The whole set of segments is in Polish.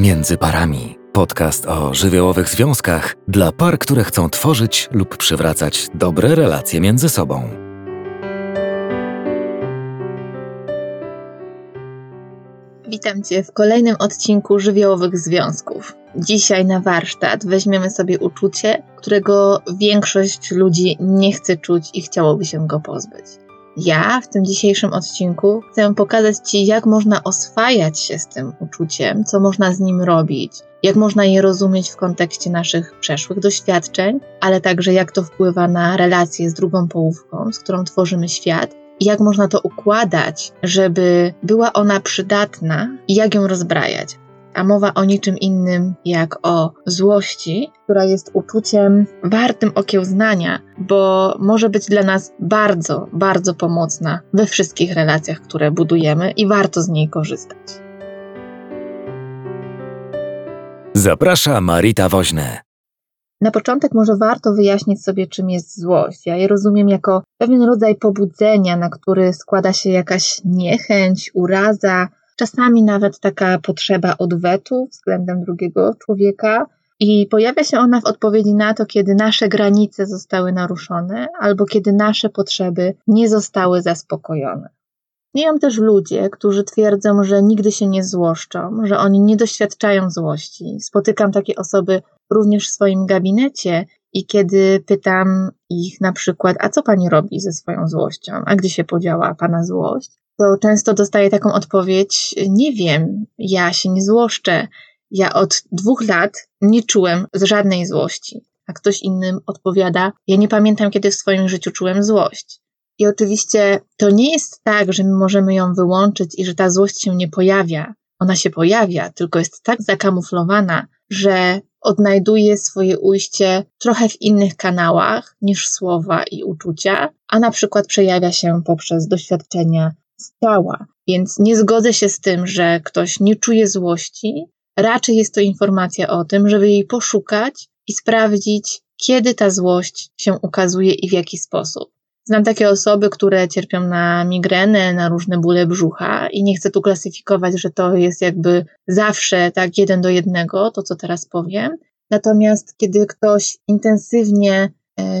Między parami. Podcast o żywiołowych związkach dla par, które chcą tworzyć lub przywracać dobre relacje między sobą. Witam Cię w kolejnym odcinku żywiołowych związków. Dzisiaj na warsztat weźmiemy sobie uczucie, którego większość ludzi nie chce czuć i chciałoby się go pozbyć. Ja w tym dzisiejszym odcinku chcę pokazać Ci, jak można oswajać się z tym uczuciem, co można z nim robić, jak można je rozumieć w kontekście naszych przeszłych doświadczeń, ale także jak to wpływa na relacje z drugą połówką, z którą tworzymy świat, i jak można to układać, żeby była ona przydatna i jak ją rozbrajać a mowa o niczym innym jak o złości, która jest uczuciem wartym okiełznania, bo może być dla nas bardzo, bardzo pomocna we wszystkich relacjach, które budujemy i warto z niej korzystać. Zaprasza Marita Woźne. Na początek może warto wyjaśnić sobie, czym jest złość. Ja je rozumiem jako pewien rodzaj pobudzenia, na który składa się jakaś niechęć, uraza, czasami nawet taka potrzeba odwetu względem drugiego człowieka. I pojawia się ona w odpowiedzi na to, kiedy nasze granice zostały naruszone albo kiedy nasze potrzeby nie zostały zaspokojone. Istnieją też ludzie, którzy twierdzą, że nigdy się nie złoszczą, że oni nie doświadczają złości. Spotykam takie osoby również w swoim gabinecie i kiedy pytam ich na przykład, a co pani robi ze swoją złością, a gdzie się podziała pana złość, to często dostaję taką odpowiedź: Nie wiem, ja się nie złoszczę. Ja od dwóch lat nie czułem żadnej złości. A ktoś innym odpowiada: Ja nie pamiętam, kiedy w swoim życiu czułem złość. I oczywiście to nie jest tak, że my możemy ją wyłączyć i że ta złość się nie pojawia. Ona się pojawia, tylko jest tak zakamuflowana, że odnajduje swoje ujście trochę w innych kanałach niż słowa i uczucia, a na przykład przejawia się poprzez doświadczenia stała. Więc nie zgodzę się z tym, że ktoś nie czuje złości. Raczej jest to informacja o tym, żeby jej poszukać i sprawdzić, kiedy ta złość się ukazuje i w jaki sposób. Znam takie osoby, które cierpią na migrenę, na różne bóle brzucha i nie chcę tu klasyfikować, że to jest jakby zawsze tak jeden do jednego, to co teraz powiem. Natomiast kiedy ktoś intensywnie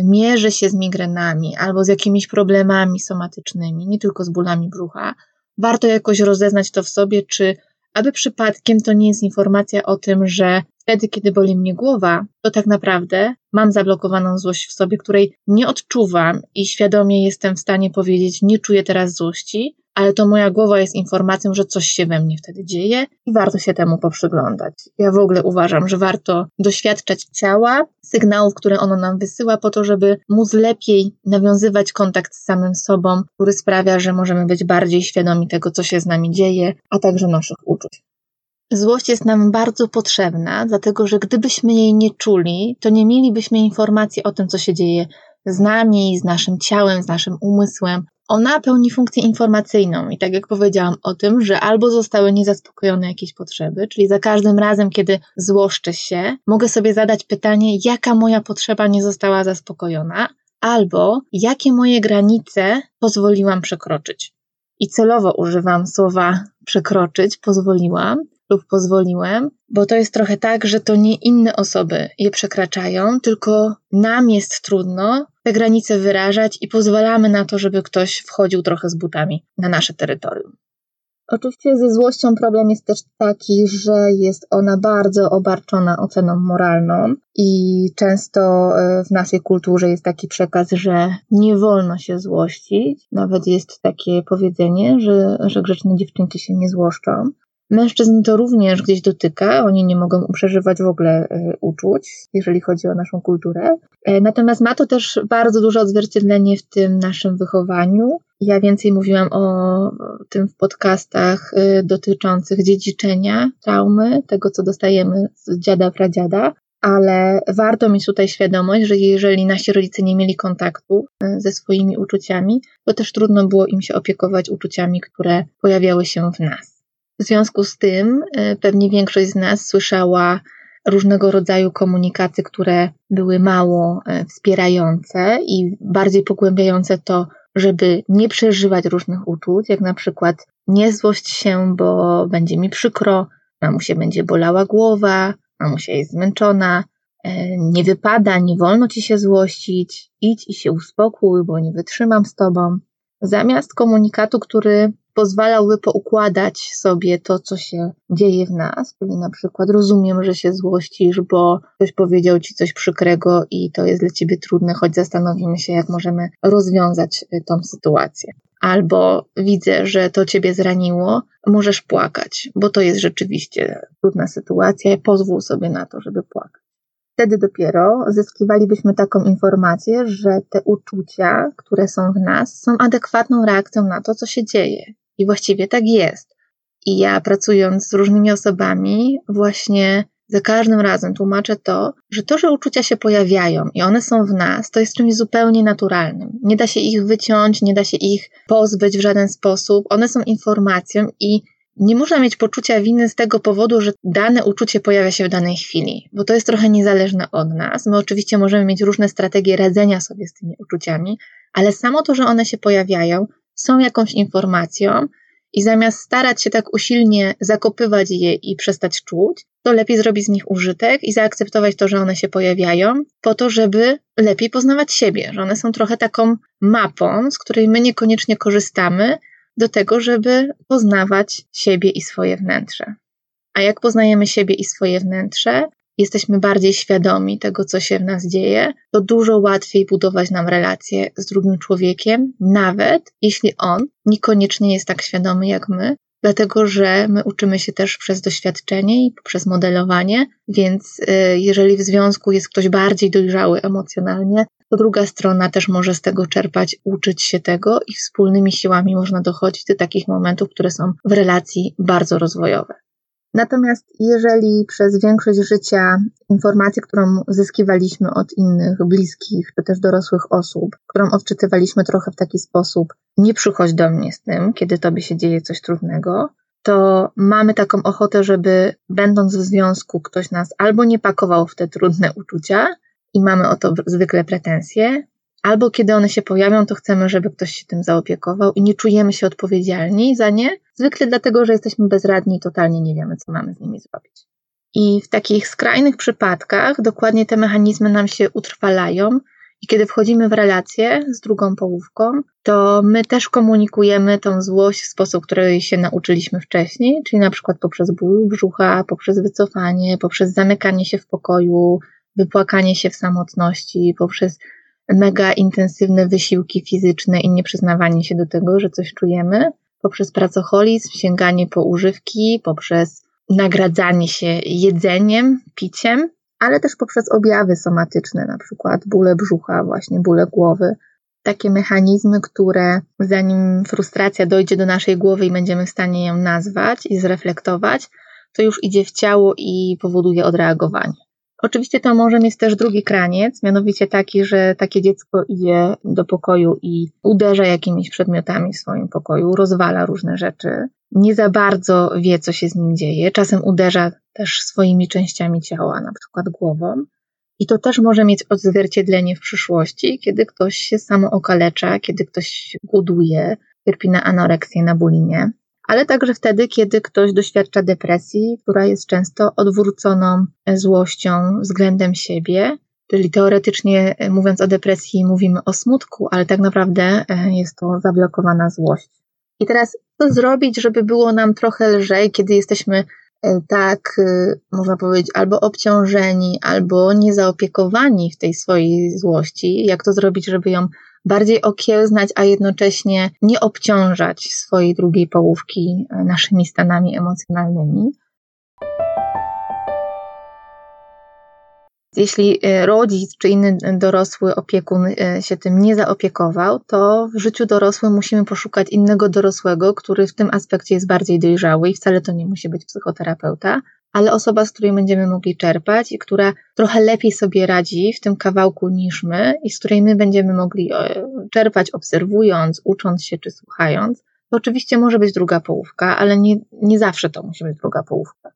mierzy się z migrenami albo z jakimiś problemami somatycznymi, nie tylko z bólami brzucha, warto jakoś rozeznać to w sobie, czy aby przypadkiem to nie jest informacja o tym, że wtedy, kiedy boli mnie głowa, to tak naprawdę mam zablokowaną złość w sobie, której nie odczuwam i świadomie jestem w stanie powiedzieć, nie czuję teraz złości, ale to moja głowa jest informacją, że coś się we mnie wtedy dzieje i warto się temu poprzyglądać. Ja w ogóle uważam, że warto doświadczać ciała, sygnałów, które ono nam wysyła, po to, żeby móc lepiej nawiązywać kontakt z samym sobą, który sprawia, że możemy być bardziej świadomi tego, co się z nami dzieje, a także naszych uczuć. Złość jest nam bardzo potrzebna, dlatego że gdybyśmy jej nie czuli, to nie mielibyśmy informacji o tym, co się dzieje z nami, z naszym ciałem, z naszym umysłem, ona pełni funkcję informacyjną i tak jak powiedziałam o tym, że albo zostały niezaspokojone jakieś potrzeby, czyli za każdym razem, kiedy złoszczę się, mogę sobie zadać pytanie, jaka moja potrzeba nie została zaspokojona, albo jakie moje granice pozwoliłam przekroczyć. I celowo używam słowa przekroczyć, pozwoliłam, lub pozwoliłem, bo to jest trochę tak, że to nie inne osoby je przekraczają, tylko nam jest trudno te granice wyrażać i pozwalamy na to, żeby ktoś wchodził trochę z butami na nasze terytorium. Oczywiście ze złością problem jest też taki, że jest ona bardzo obarczona oceną moralną i często e, w naszej kulturze jest taki przekaz, że nie wolno się złościć. Nawet jest takie powiedzenie, że, że grzeczne dziewczynki się nie złoszczą. Mężczyzn to również gdzieś dotyka, oni nie mogą przeżywać w ogóle e, uczuć, jeżeli chodzi o naszą kulturę. E, natomiast ma to też bardzo duże odzwierciedlenie w tym naszym wychowaniu. Ja więcej mówiłam o tym w podcastach e, dotyczących dziedziczenia, traumy, tego co dostajemy z dziada, pradziada, ale warto mieć tutaj świadomość, że jeżeli nasi rodzice nie mieli kontaktu ze swoimi uczuciami, to też trudno było im się opiekować uczuciami, które pojawiały się w nas. W związku z tym e, pewnie większość z nas słyszała różnego rodzaju komunikaty, które były mało e, wspierające i bardziej pogłębiające to, żeby nie przeżywać różnych uczuć, jak na przykład nie złość się, bo będzie mi przykro, mamusie będzie bolała głowa, mamusia jest zmęczona, e, nie wypada, nie wolno ci się złościć, idź i się uspokój, bo nie wytrzymam z tobą. Zamiast komunikatu, który pozwalałby poukładać sobie to, co się dzieje w nas, czyli na przykład rozumiem, że się złościsz, bo ktoś powiedział ci coś przykrego i to jest dla ciebie trudne, choć zastanowimy się, jak możemy rozwiązać y, tą sytuację. Albo widzę, że to ciebie zraniło, możesz płakać, bo to jest rzeczywiście trudna sytuacja, pozwól sobie na to, żeby płakać wtedy dopiero zyskiwalibyśmy taką informację, że te uczucia, które są w nas, są adekwatną reakcją na to, co się dzieje. I właściwie tak jest. I ja pracując z różnymi osobami, właśnie za każdym razem tłumaczę to, że to, że uczucia się pojawiają i one są w nas, to jest czymś zupełnie naturalnym. Nie da się ich wyciąć, nie da się ich pozbyć w żaden sposób. One są informacją i nie można mieć poczucia winy z tego powodu, że dane uczucie pojawia się w danej chwili, bo to jest trochę niezależne od nas. My oczywiście możemy mieć różne strategie radzenia sobie z tymi uczuciami, ale samo to, że one się pojawiają, są jakąś informacją i zamiast starać się tak usilnie zakopywać je i przestać czuć, to lepiej zrobić z nich użytek i zaakceptować to, że one się pojawiają, po to, żeby lepiej poznawać siebie, że one są trochę taką mapą, z której my niekoniecznie korzystamy, do tego, żeby poznawać siebie i swoje wnętrze. A jak poznajemy siebie i swoje wnętrze, jesteśmy bardziej świadomi tego, co się w nas dzieje, to dużo łatwiej budować nam relacje z drugim człowiekiem, nawet jeśli on niekoniecznie jest tak świadomy jak my, dlatego że my uczymy się też przez doświadczenie i przez modelowanie, więc y, jeżeli w związku jest ktoś bardziej dojrzały emocjonalnie, to druga strona też może z tego czerpać, uczyć się tego i wspólnymi siłami można dochodzić do takich momentów, które są w relacji bardzo rozwojowe. Natomiast jeżeli przez większość życia informację, którą zyskiwaliśmy od innych bliskich czy też dorosłych osób, którą odczytywaliśmy trochę w taki sposób, nie przychodź do mnie z tym, kiedy tobie się dzieje coś trudnego, to mamy taką ochotę, żeby będąc w związku ktoś nas albo nie pakował w te trudne uczucia i mamy o to zwykle pretensje, albo kiedy one się pojawią, to chcemy, żeby ktoś się tym zaopiekował i nie czujemy się odpowiedzialni za nie, zwykle dlatego, że jesteśmy bezradni i totalnie nie wiemy, co mamy z nimi zrobić. I w takich skrajnych przypadkach dokładnie te mechanizmy nam się utrwalają i kiedy wchodzimy w relację z drugą połówką, to my też komunikujemy tą złość w sposób, który się nauczyliśmy wcześniej, czyli na przykład poprzez ból brzucha, poprzez wycofanie, poprzez zamykanie się w pokoju, wypłakanie się w samotności, poprzez mega intensywne wysiłki fizyczne i nieprzyznawanie się do tego, że coś czujemy, poprzez pracoholizm, sięganie po używki, poprzez nagradzanie się jedzeniem, piciem, ale też poprzez objawy somatyczne, na przykład bóle brzucha, właśnie bóle głowy. Takie mechanizmy, które zanim frustracja dojdzie do naszej głowy i będziemy w stanie ją nazwać i zreflektować, to już idzie w ciało i powoduje odreagowanie. Oczywiście to może mieć też drugi kraniec, mianowicie taki, że takie dziecko idzie do pokoju i uderza jakimiś przedmiotami w swoim pokoju, rozwala różne rzeczy, nie za bardzo wie, co się z nim dzieje, czasem uderza też swoimi częściami ciała, na przykład głową. I to też może mieć odzwierciedlenie w przyszłości, kiedy ktoś się samo okalecza, kiedy ktoś głoduje, cierpi na anoreksję, na bulimię ale także wtedy, kiedy ktoś doświadcza depresji, która jest często odwróconą złością względem siebie. Czyli teoretycznie e, mówiąc o depresji, mówimy o smutku, ale tak naprawdę e, jest to zablokowana złość. I teraz, co zrobić, żeby było nam trochę lżej, kiedy jesteśmy e, tak, można powiedzieć, albo obciążeni, albo niezaopiekowani w tej swojej złości? Jak to zrobić, żeby ją bardziej okiełznać, a jednocześnie nie obciążać swojej drugiej połówki e, naszymi stanami emocjonalnymi. Jeśli e, rodzic czy inny dorosły opiekun e, się tym nie zaopiekował, to w życiu dorosłym musimy poszukać innego dorosłego, który w tym aspekcie jest bardziej dojrzały i wcale to nie musi być psychoterapeuta, ale osoba, z której będziemy mogli czerpać i która trochę lepiej sobie radzi w tym kawałku niż my i z której my będziemy mogli e, czerpać obserwując, ucząc się czy słuchając, to oczywiście może być druga połówka, ale nie, nie zawsze to musi być druga połówka.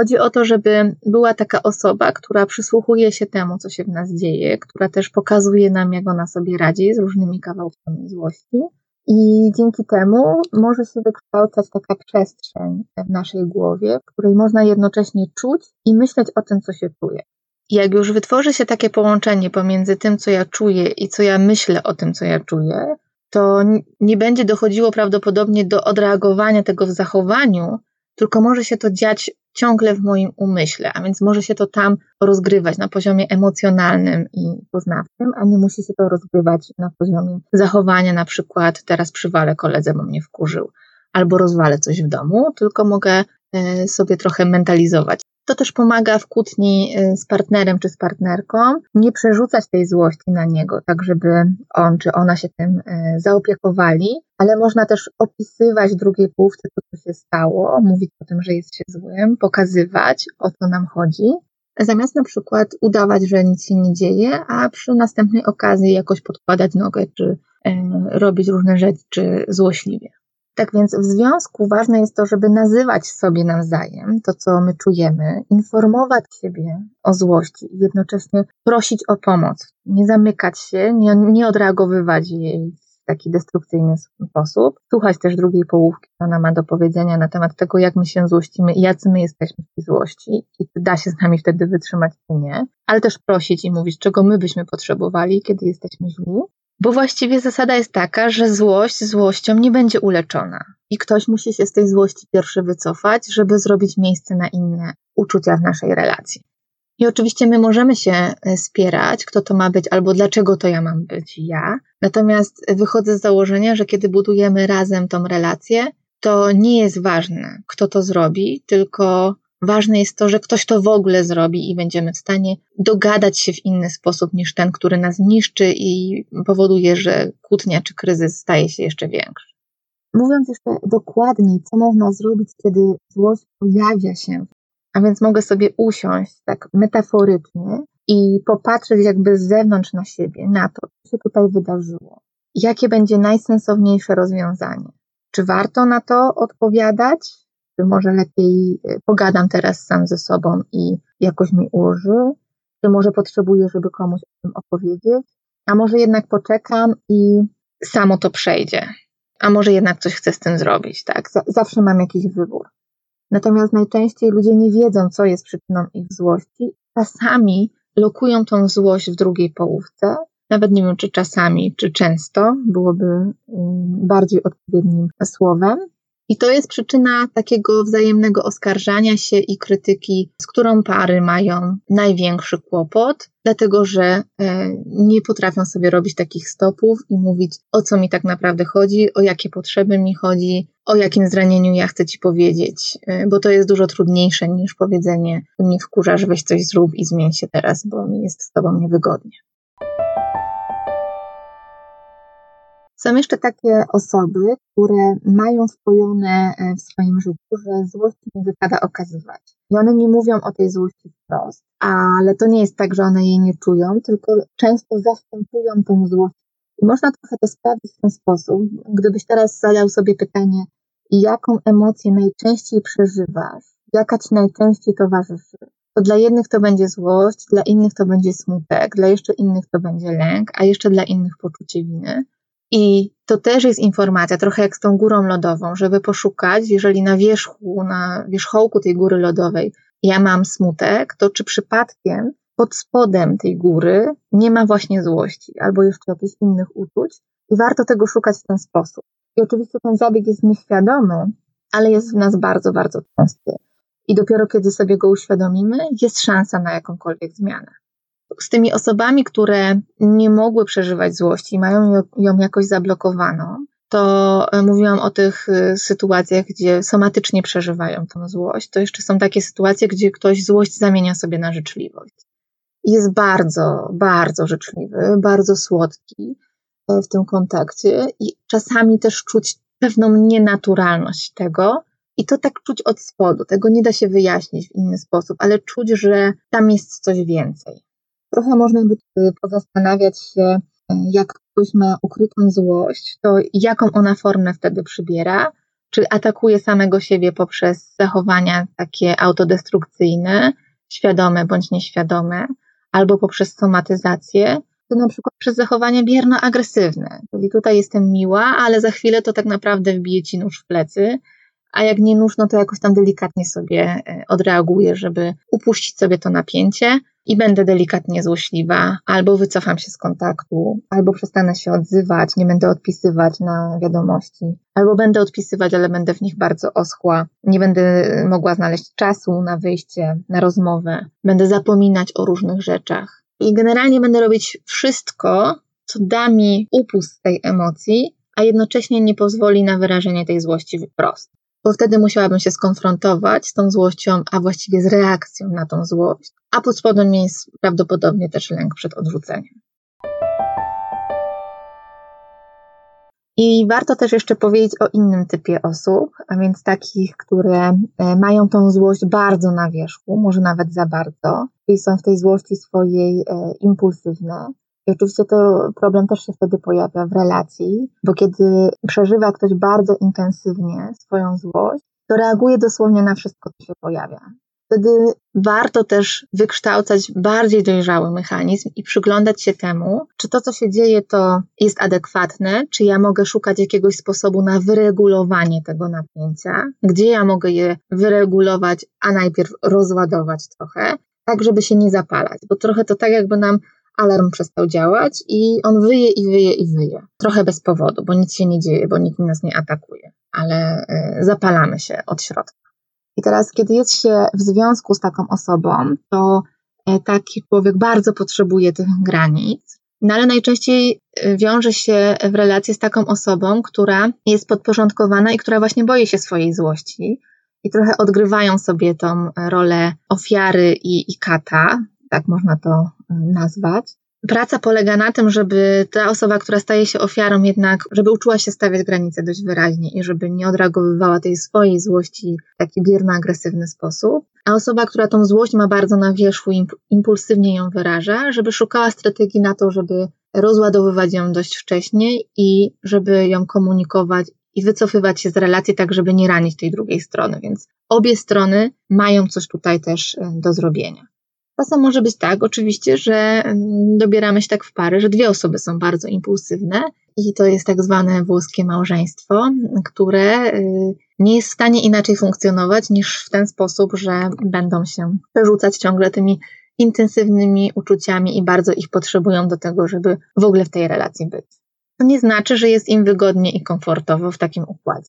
Chodzi o to, żeby była taka osoba, która przysłuchuje się temu, co się w nas dzieje, która też pokazuje nam, jak ona sobie radzi z różnymi kawałkami złości I dzięki temu może się wykształcać taka przestrzeń w naszej głowie, w której można jednocześnie czuć i myśleć o tym, co się czuje. Jak już wytworzy się takie połączenie pomiędzy tym, co ja czuję i co ja myślę o tym, co ja czuję, to nie będzie dochodziło prawdopodobnie do odreagowania tego w zachowaniu, tylko może się to dziać ciągle w moim umyśle, a więc może się to tam rozgrywać na poziomie emocjonalnym i poznawczym, a nie musi się to rozgrywać na poziomie zachowania, na przykład teraz przywalę koledze, bo mnie wkurzył, albo rozwalę coś w domu, tylko mogę e, sobie trochę mentalizować. To też pomaga w kłótni y, z partnerem czy z partnerką nie przerzucać tej złości na niego, tak żeby on czy ona się tym y, zaopiekowali, ale można też opisywać drugiej połówce to, co się stało, mówić o tym, że jest się złym, pokazywać o co nam chodzi, zamiast na przykład udawać, że nic się nie dzieje, a przy następnej okazji jakoś podkładać nogę czy y, robić różne rzeczy złośliwie. Tak więc w związku ważne jest to, żeby nazywać sobie nawzajem to, co my czujemy, informować siebie o złości i jednocześnie prosić o pomoc. Nie zamykać się, nie, nie odreagowywać jej w taki destrukcyjny sposób. Słuchać też drugiej połówki, co ona ma do powiedzenia na temat tego, jak my się złościmy i jacy my jesteśmy w tej złości i czy da się z nami wtedy wytrzymać, czy nie. Ale też prosić i mówić, czego my byśmy potrzebowali, kiedy jesteśmy źli. Bo właściwie zasada jest taka, że złość złością nie będzie uleczona. I ktoś musi się z tej złości pierwszy wycofać, żeby zrobić miejsce na inne uczucia w naszej relacji. I oczywiście my możemy się e, spierać, kto to ma być albo dlaczego to ja mam być ja. Natomiast wychodzę z założenia, że kiedy budujemy razem tą relację, to nie jest ważne, kto to zrobi, tylko Ważne jest to, że ktoś to w ogóle zrobi i będziemy w stanie dogadać się w inny sposób niż ten, który nas niszczy i powoduje, że kłótnia czy kryzys staje się jeszcze większy. Mówiąc jeszcze dokładniej, co można zrobić, kiedy złość pojawia się, a więc mogę sobie usiąść tak metaforycznie i popatrzeć jakby z zewnątrz na siebie, na to, co się tutaj wydarzyło. Jakie będzie najsensowniejsze rozwiązanie? Czy warto na to odpowiadać? Czy może lepiej e, pogadam teraz sam ze sobą i jakoś mi uży, czy może potrzebuję, żeby komuś o tym opowiedzieć, a może jednak poczekam i samo to przejdzie, a może jednak coś chcę z tym zrobić, tak? Zawsze mam jakiś wybór. Natomiast najczęściej ludzie nie wiedzą, co jest przyczyną ich złości. Czasami lokują tą złość w drugiej połówce. Nawet nie wiem, czy czasami, czy często byłoby mm, bardziej odpowiednim słowem. I to jest przyczyna takiego wzajemnego oskarżania się i krytyki, z którą pary mają największy kłopot, dlatego że e, nie potrafią sobie robić takich stopów i mówić, o co mi tak naprawdę chodzi, o jakie potrzeby mi chodzi, o jakim zranieniu ja chcę ci powiedzieć, e, bo to jest dużo trudniejsze niż powiedzenie, nie wkurzasz, weź coś zrób i zmień się teraz, bo mi jest z tobą niewygodnie. Są jeszcze takie osoby, które mają spojone e, w swoim życiu, że złości nie wypada okazywać. I one nie mówią o tej złości wprost, ale to nie jest tak, że one jej nie czują, tylko często zastępują tę złość. I można trochę to sprawdzić w ten sposób. Gdybyś teraz zadał sobie pytanie, jaką emocję najczęściej przeżywasz, jaka ci najczęściej towarzyszy, to dla jednych to będzie złość, dla innych to będzie smutek, dla jeszcze innych to będzie lęk, a jeszcze dla innych poczucie winy. I to też jest informacja, trochę jak z tą górą lodową, żeby poszukać, jeżeli na wierzchu, na wierzchołku tej góry lodowej ja mam smutek, to czy przypadkiem pod spodem tej góry nie ma właśnie złości albo jeszcze jakichś innych uczuć i warto tego szukać w ten sposób. I oczywiście ten zabieg jest nieświadomy, ale jest w nas bardzo, bardzo częsty. I dopiero kiedy sobie go uświadomimy, jest szansa na jakąkolwiek zmianę z tymi osobami, które nie mogły przeżywać złości, mają ją jakoś zablokowaną, to e, mówiłam o tych e, sytuacjach, gdzie somatycznie przeżywają tą złość. To jeszcze są takie sytuacje, gdzie ktoś złość zamienia sobie na życzliwość. Jest bardzo, bardzo życzliwy, bardzo słodki e, w tym kontakcie i czasami też czuć pewną nienaturalność tego, i to tak czuć od spodu. Tego nie da się wyjaśnić w inny sposób, ale czuć, że tam jest coś więcej. Trochę można by pozastanawiać się, jak ktoś ma ukrytą złość, to jaką ona formę wtedy przybiera? Czy atakuje samego siebie poprzez zachowania takie autodestrukcyjne, świadome bądź nieświadome, albo poprzez somatyzację, to na przykład przez zachowanie bierno-agresywne. Czyli tutaj jestem miła, ale za chwilę to tak naprawdę wbije ci nóż w plecy, a jak nie nóż, no to jakoś tam delikatnie sobie e, odreaguję, żeby upuścić sobie to napięcie i będę delikatnie złośliwa, albo wycofam się z kontaktu, albo przestanę się odzywać, nie będę odpisywać na wiadomości, albo będę odpisywać, ale będę w nich bardzo oschła, nie będę mogła znaleźć czasu na wyjście, na rozmowę, będę zapominać o różnych rzeczach. I generalnie będę robić wszystko, co da mi upust tej emocji, a jednocześnie nie pozwoli na wyrażenie tej złości wprost bo wtedy musiałabym się skonfrontować z tą złością, a właściwie z reakcją na tą złość, a pod spodem jest prawdopodobnie też lęk przed odrzuceniem. I warto też jeszcze powiedzieć o innym typie osób, a więc takich, które e, mają tą złość bardzo na wierzchu, może nawet za bardzo, i są w tej złości swojej e, impulsywne, i oczywiście to problem też się wtedy pojawia w relacji, bo kiedy przeżywa ktoś bardzo intensywnie swoją złość, to reaguje dosłownie na wszystko, co się pojawia. Wtedy warto też wykształcać bardziej dojrzały mechanizm i przyglądać się temu, czy to, co się dzieje, to jest adekwatne, czy ja mogę szukać jakiegoś sposobu na wyregulowanie tego napięcia, gdzie ja mogę je wyregulować, a najpierw rozładować trochę, tak żeby się nie zapalać, bo trochę to tak jakby nam alarm przestał działać i on wyje i wyje i wyje. Trochę bez powodu, bo nic się nie dzieje, bo nikt nas nie atakuje, ale y, zapalamy się od środka. I teraz, kiedy jest się w związku z taką osobą, to y, taki człowiek bardzo potrzebuje tych granic, no ale najczęściej y, wiąże się w relacji z taką osobą, która jest podporządkowana i która właśnie boi się swojej złości. I trochę odgrywają sobie tą rolę ofiary i, i kata, tak można to nazwać. Praca polega na tym, żeby ta osoba, która staje się ofiarą, jednak, żeby uczyła się stawiać granice dość wyraźnie i żeby nie odreagowywała tej swojej złości w taki bierno-agresywny sposób. A osoba, która tą złość ma bardzo na wierzchu, impulsywnie ją wyraża, żeby szukała strategii na to, żeby rozładowywać ją dość wcześnie i żeby ją komunikować i wycofywać się z relacji tak, żeby nie ranić tej drugiej strony. Więc obie strony mają coś tutaj też e, do zrobienia. Czasem może być tak, oczywiście, że mm, dobieramy się tak w pary, że dwie osoby są bardzo impulsywne i to jest tak zwane włoskie małżeństwo, które y, nie jest w stanie inaczej funkcjonować niż w ten sposób, że będą się przerzucać ciągle tymi intensywnymi uczuciami i bardzo ich potrzebują do tego, żeby w ogóle w tej relacji być. To nie znaczy, że jest im wygodnie i komfortowo w takim układzie.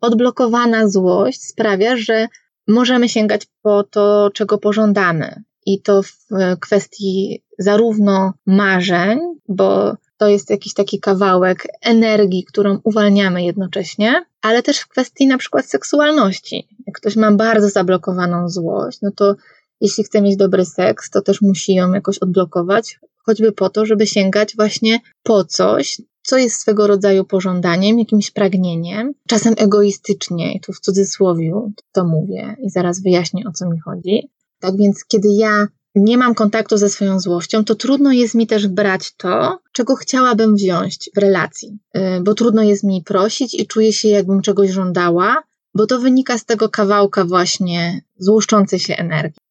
Odblokowana złość sprawia, że możemy sięgać po to, czego pożądamy. I to w kwestii zarówno marzeń, bo to jest jakiś taki kawałek energii, którą uwalniamy jednocześnie, ale też w kwestii na przykład seksualności. Jak ktoś ma bardzo zablokowaną złość, no to jeśli chce mieć dobry seks, to też musi ją jakoś odblokować, choćby po to, żeby sięgać właśnie po coś, co jest swego rodzaju pożądaniem, jakimś pragnieniem, czasem egoistycznie, i tu w cudzysłowiu to mówię i zaraz wyjaśnię o co mi chodzi. Tak więc, kiedy ja nie mam kontaktu ze swoją złością, to trudno jest mi też brać to, czego chciałabym wziąć w relacji, y, bo trudno jest mi prosić i czuję się, jakbym czegoś żądała, bo to wynika z tego kawałka właśnie złuszczącej się energii.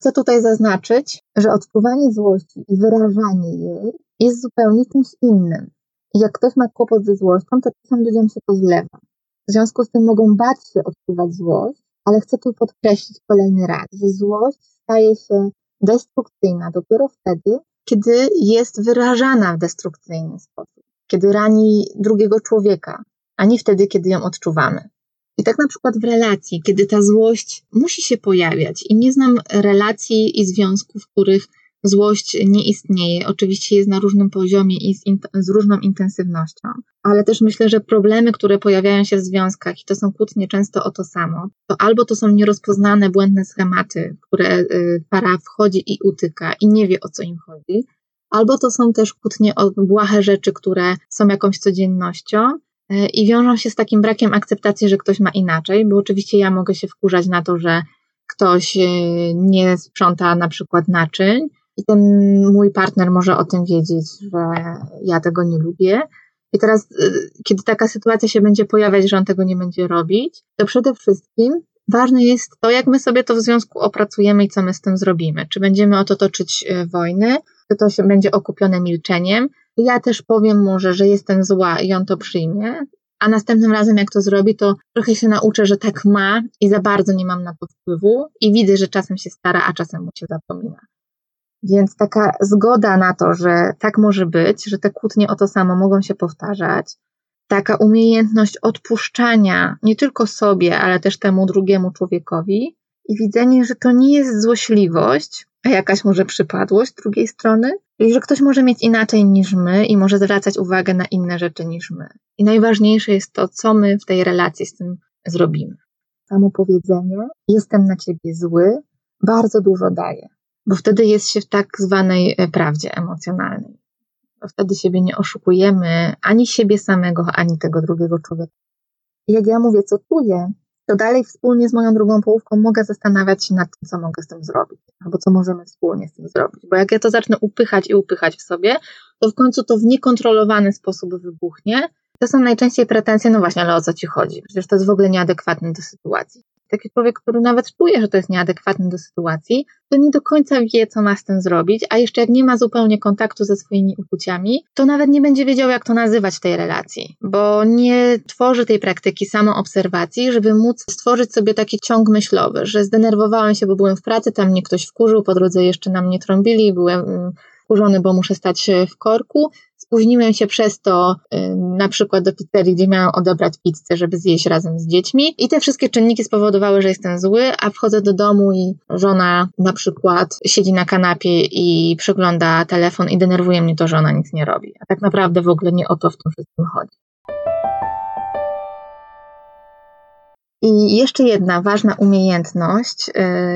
Chcę tutaj zaznaczyć, że odczuwanie złości i wyrażanie jej jest zupełnie czymś innym. Jak ktoś ma kłopot ze złością, to czasem ludziom się to zlewa. W związku z tym mogą bać się odczuwać złość, ale chcę tu podkreślić kolejny raz, że złość staje się destrukcyjna dopiero wtedy, kiedy jest wyrażana w destrukcyjny sposób, kiedy rani drugiego człowieka, a nie wtedy, kiedy ją odczuwamy. I tak na przykład w relacji, kiedy ta złość musi się pojawiać, i nie znam relacji i związków, w których Złość nie istnieje. Oczywiście jest na różnym poziomie i z, z, różną intensywnością, ale też myślę, że problemy, które pojawiają się w związkach i to są kłótnie często o to samo, to albo to są nierozpoznane błędne schematy, które y, para wchodzi i utyka i nie wie o co im chodzi, albo to są też kłótnie o błahe rzeczy, które są jakąś codziennością y, i wiążą się z takim brakiem akceptacji, że ktoś ma inaczej, bo oczywiście ja mogę się wkurzać na to, że ktoś y, nie sprząta na przykład naczyń, i ten mój partner może o tym wiedzieć, że ja tego nie lubię. I teraz, y, kiedy taka sytuacja się będzie pojawiać, że on tego nie będzie robić, to przede wszystkim ważne jest to, jak my sobie to w związku opracujemy i co my z tym zrobimy. Czy będziemy o to toczyć e, wojny, czy to się będzie okupione milczeniem. Ja też powiem może, że jestem zła i on to przyjmie, a następnym razem, jak to zrobi, to trochę się nauczę, że tak ma i za bardzo nie mam na to wpływu i widzę, że czasem się stara, a czasem mu się zapomina. Więc taka zgoda na to, że tak może być, że te kłótnie o to samo mogą się powtarzać, taka umiejętność odpuszczania nie tylko sobie, ale też temu drugiemu człowiekowi i widzenie, że to nie jest złośliwość, a jakaś może przypadłość drugiej strony, i że ktoś może mieć inaczej niż my i może zwracać uwagę na inne rzeczy niż my. I najważniejsze jest to, co my w tej relacji z tym zrobimy. Samo powiedzenie, jestem na ciebie zły, bardzo dużo daje, bo wtedy jest się w tak zwanej e, prawdzie emocjonalnej. Bo wtedy siebie nie oszukujemy ani siebie samego, ani tego drugiego człowieka. I jak ja mówię, co czuję, to dalej wspólnie z moją drugą połówką mogę zastanawiać się nad tym, co mogę z tym zrobić, albo co możemy wspólnie z tym zrobić. Bo jak ja to zacznę upychać i upychać w sobie, to w końcu to w niekontrolowany sposób wybuchnie. To są najczęściej pretensje, no właśnie, ale o co ci chodzi? Przecież to jest w ogóle nieadekwatne do sytuacji taki człowiek, który nawet czuje, że to jest nieadekwatne do sytuacji, to nie do końca wie, co ma z tym zrobić, a jeszcze jak nie ma zupełnie kontaktu ze swoimi uczuciami, to nawet nie będzie wiedział, jak to nazywać w tej relacji, bo nie tworzy tej praktyki samoobserwacji, żeby móc stworzyć sobie taki ciąg myślowy, że zdenerwowałem się, bo byłem w pracy, tam mnie ktoś wkurzył, po drodze jeszcze na mnie trąbili, byłem mm, wkurzony, bo muszę stać w korku, Spóźniłem się przez to y, na przykład do pizzerii, gdzie miałam odebrać pizzę, żeby zjeść razem z dziećmi. I te wszystkie czynniki spowodowały, że jestem zły, a wchodzę do domu i żona na przykład siedzi na kanapie i przegląda telefon i denerwuje mnie to, że ona nic nie robi. A tak naprawdę w ogóle nie o to w tym wszystkim chodzi. I jeszcze jedna ważna umiejętność, y,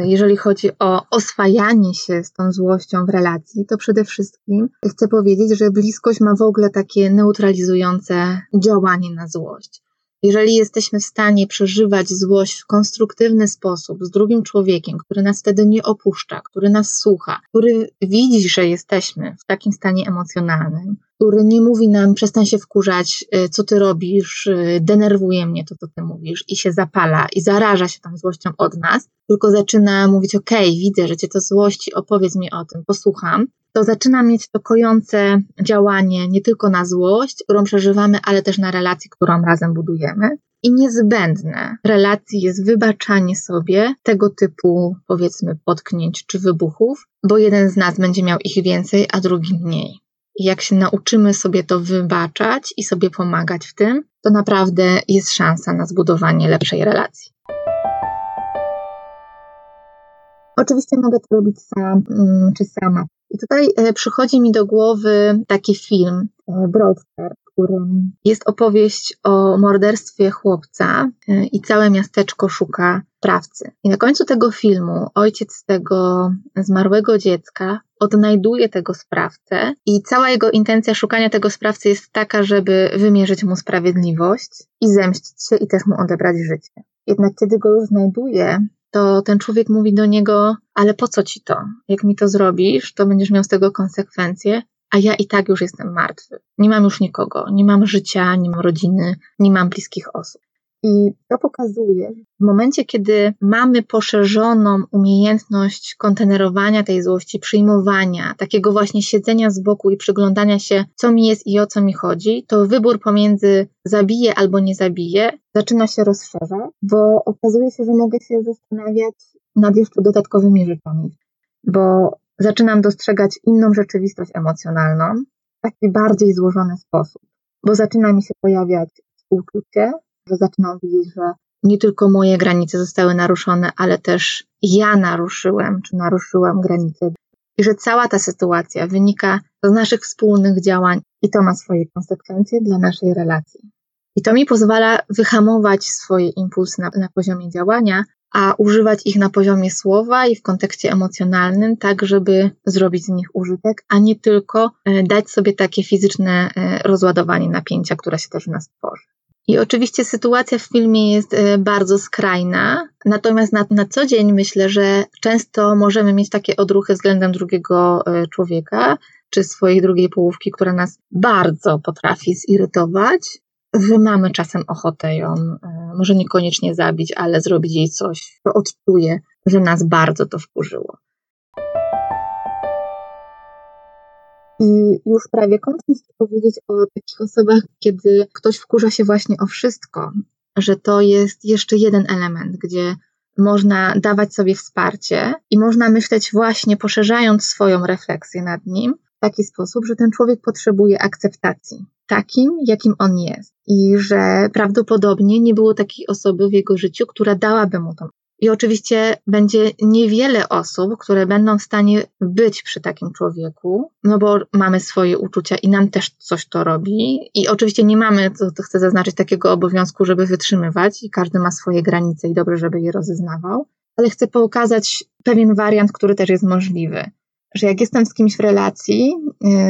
jeżeli chodzi o oswajanie się z tą złością w relacji, to przede wszystkim chcę powiedzieć, że bliskość ma w ogóle takie neutralizujące działanie na złość. Jeżeli jesteśmy w stanie przeżywać złość w konstruktywny sposób z drugim człowiekiem, który nas wtedy nie opuszcza, który nas słucha, który widzi, że jesteśmy w takim stanie emocjonalnym, który nie mówi nam, przestań się wkurzać, y, co ty robisz, y, denerwuje mnie to, co ty mówisz i się zapala i zaraża się tą złością od nas, tylko zaczyna mówić, okej, okay, widzę, że cię to złości, opowiedz mi o tym, posłucham, to zaczyna mieć to kojące działanie nie tylko na złość, którą przeżywamy, ale też na relację, którą razem budujemy. I niezbędne relacji jest wybaczanie sobie tego typu, powiedzmy, potknięć czy wybuchów, bo jeden z nas będzie miał ich więcej, a drugi mniej. I jak się nauczymy sobie to wybaczać i sobie pomagać w tym, to naprawdę jest szansa na zbudowanie lepszej relacji. Oczywiście mogę to robić sam mm, czy sama. I tutaj e, przychodzi mi do głowy taki film e, Broadster, w którym jest opowieść o morderstwie chłopca e, i całe miasteczko szuka sprawcy. I na końcu tego filmu ojciec tego zmarłego dziecka odnajduje tego sprawcę i cała jego intencja szukania tego sprawcy jest taka, żeby wymierzyć mu sprawiedliwość i zemścić się i też mu odebrać życie. Jednak kiedy go już znajduje, to ten człowiek mówi do niego, ale po co ci to? Jak mi to zrobisz, to będziesz miał z tego konsekwencje, a ja i tak już jestem martwy. Nie mam już nikogo, nie mam życia, nie mam rodziny, nie mam bliskich osób. I to pokazuje, w momencie, kiedy mamy poszerzoną umiejętność kontenerowania tej złości, przyjmowania, takiego właśnie siedzenia z boku i przyglądania się, co mi jest i o co mi chodzi, to wybór pomiędzy zabiję albo nie zabiję zaczyna się rozszerzać, bo okazuje się, że mogę się zastanawiać nad jeszcze dodatkowymi rzeczami, bo zaczynam dostrzegać inną rzeczywistość emocjonalną w taki bardziej złożony sposób, bo zaczyna mi się pojawiać współczucie, że zaczynam widzieć, że nie tylko moje granice zostały naruszone, ale też ja naruszyłem, czy naruszyłam granice. I że cała ta sytuacja wynika z naszych wspólnych działań i to ma swoje konsekwencje dla naszej relacji. I to mi pozwala wyhamować swoje impulsy na, na poziomie działania, a używać ich na poziomie słowa i w kontekście emocjonalnym, tak żeby zrobić z nich użytek, a nie tylko e, dać sobie takie fizyczne e, rozładowanie napięcia, które się też w nas tworzy. I oczywiście sytuacja w filmie jest e, bardzo skrajna, natomiast na, na co dzień myślę, że często możemy mieć takie odruchy względem drugiego e, człowieka, czy swojej drugiej połówki, która nas bardzo potrafi zirytować, że mamy czasem ochotę ją e, może niekoniecznie zabić, ale zrobić jej coś, to odczuje, że nas bardzo to wkurzyło. I już prawie kończąc powiedzieć o takich osobach, kiedy ktoś wkurza się właśnie o wszystko, że to jest jeszcze jeden element, gdzie można dawać sobie wsparcie i można myśleć właśnie poszerzając swoją refleksję nad nim w taki sposób, że ten człowiek potrzebuje akceptacji takim, jakim on jest. I że prawdopodobnie nie było takiej osoby w jego życiu, która dałaby mu tą i oczywiście będzie niewiele osób, które będą w stanie być przy takim człowieku, no bo mamy swoje uczucia i nam też coś to robi. I oczywiście nie mamy, to, chcę zaznaczyć, takiego obowiązku, żeby wytrzymywać, i każdy ma swoje granice i dobrze, żeby je rozeznawał. Ale chcę pokazać pewien wariant, który też jest możliwy. Że jak jestem z kimś w relacji,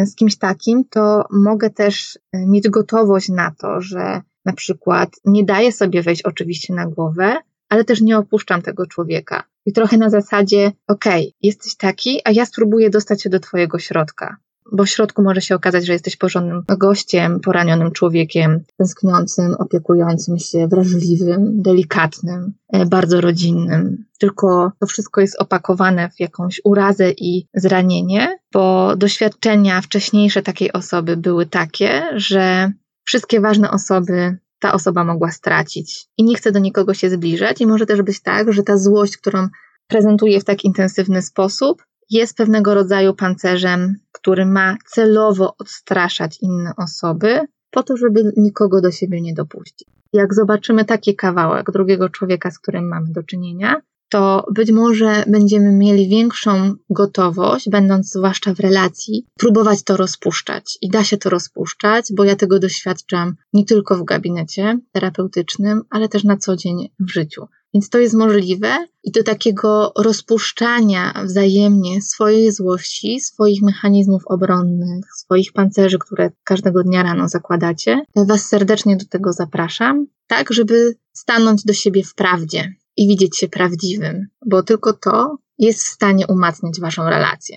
y, z kimś takim, to mogę też y, mieć gotowość na to, że na przykład nie daję sobie wejść oczywiście na głowę, ale też nie opuszczam tego człowieka. I trochę na zasadzie, okej, okay, jesteś taki, a ja spróbuję dostać się do twojego środka. Bo w środku może się okazać, że jesteś porządnym gościem, poranionym człowiekiem, tęskniącym, opiekującym się, wrażliwym, delikatnym, e, bardzo rodzinnym. Tylko to wszystko jest opakowane w jakąś urazę i zranienie, bo doświadczenia wcześniejsze takiej osoby były takie, że wszystkie ważne osoby ta osoba mogła stracić. I nie chce do nikogo się zbliżać, i może też być tak, że ta złość, którą prezentuje w tak intensywny sposób, jest pewnego rodzaju pancerzem, który ma celowo odstraszać inne osoby, po to, żeby nikogo do siebie nie dopuścić. Jak zobaczymy taki kawałek drugiego człowieka, z którym mamy do czynienia, to być może będziemy mieli większą gotowość, będąc zwłaszcza w relacji, próbować to rozpuszczać. I da się to rozpuszczać, bo ja tego doświadczam nie tylko w gabinecie terapeutycznym, ale też na co dzień w życiu. Więc to jest możliwe i do takiego rozpuszczania wzajemnie swojej złości, swoich mechanizmów obronnych, swoich pancerzy, które każdego dnia rano zakładacie, Was serdecznie do tego zapraszam, tak żeby stanąć do siebie w prawdzie, i widzieć się prawdziwym, bo tylko to jest w stanie umacniać Waszą relację.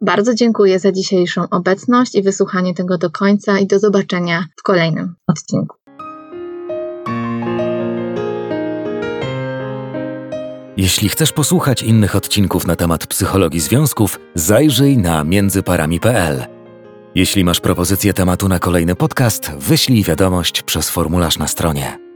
Bardzo dziękuję za dzisiejszą obecność i wysłuchanie tego do końca i do zobaczenia w kolejnym odcinku. Jeśli chcesz posłuchać innych odcinków na temat psychologii związków, zajrzyj na międzyparami.pl. Jeśli masz propozycję tematu na kolejny podcast, wyślij wiadomość przez formularz na stronie.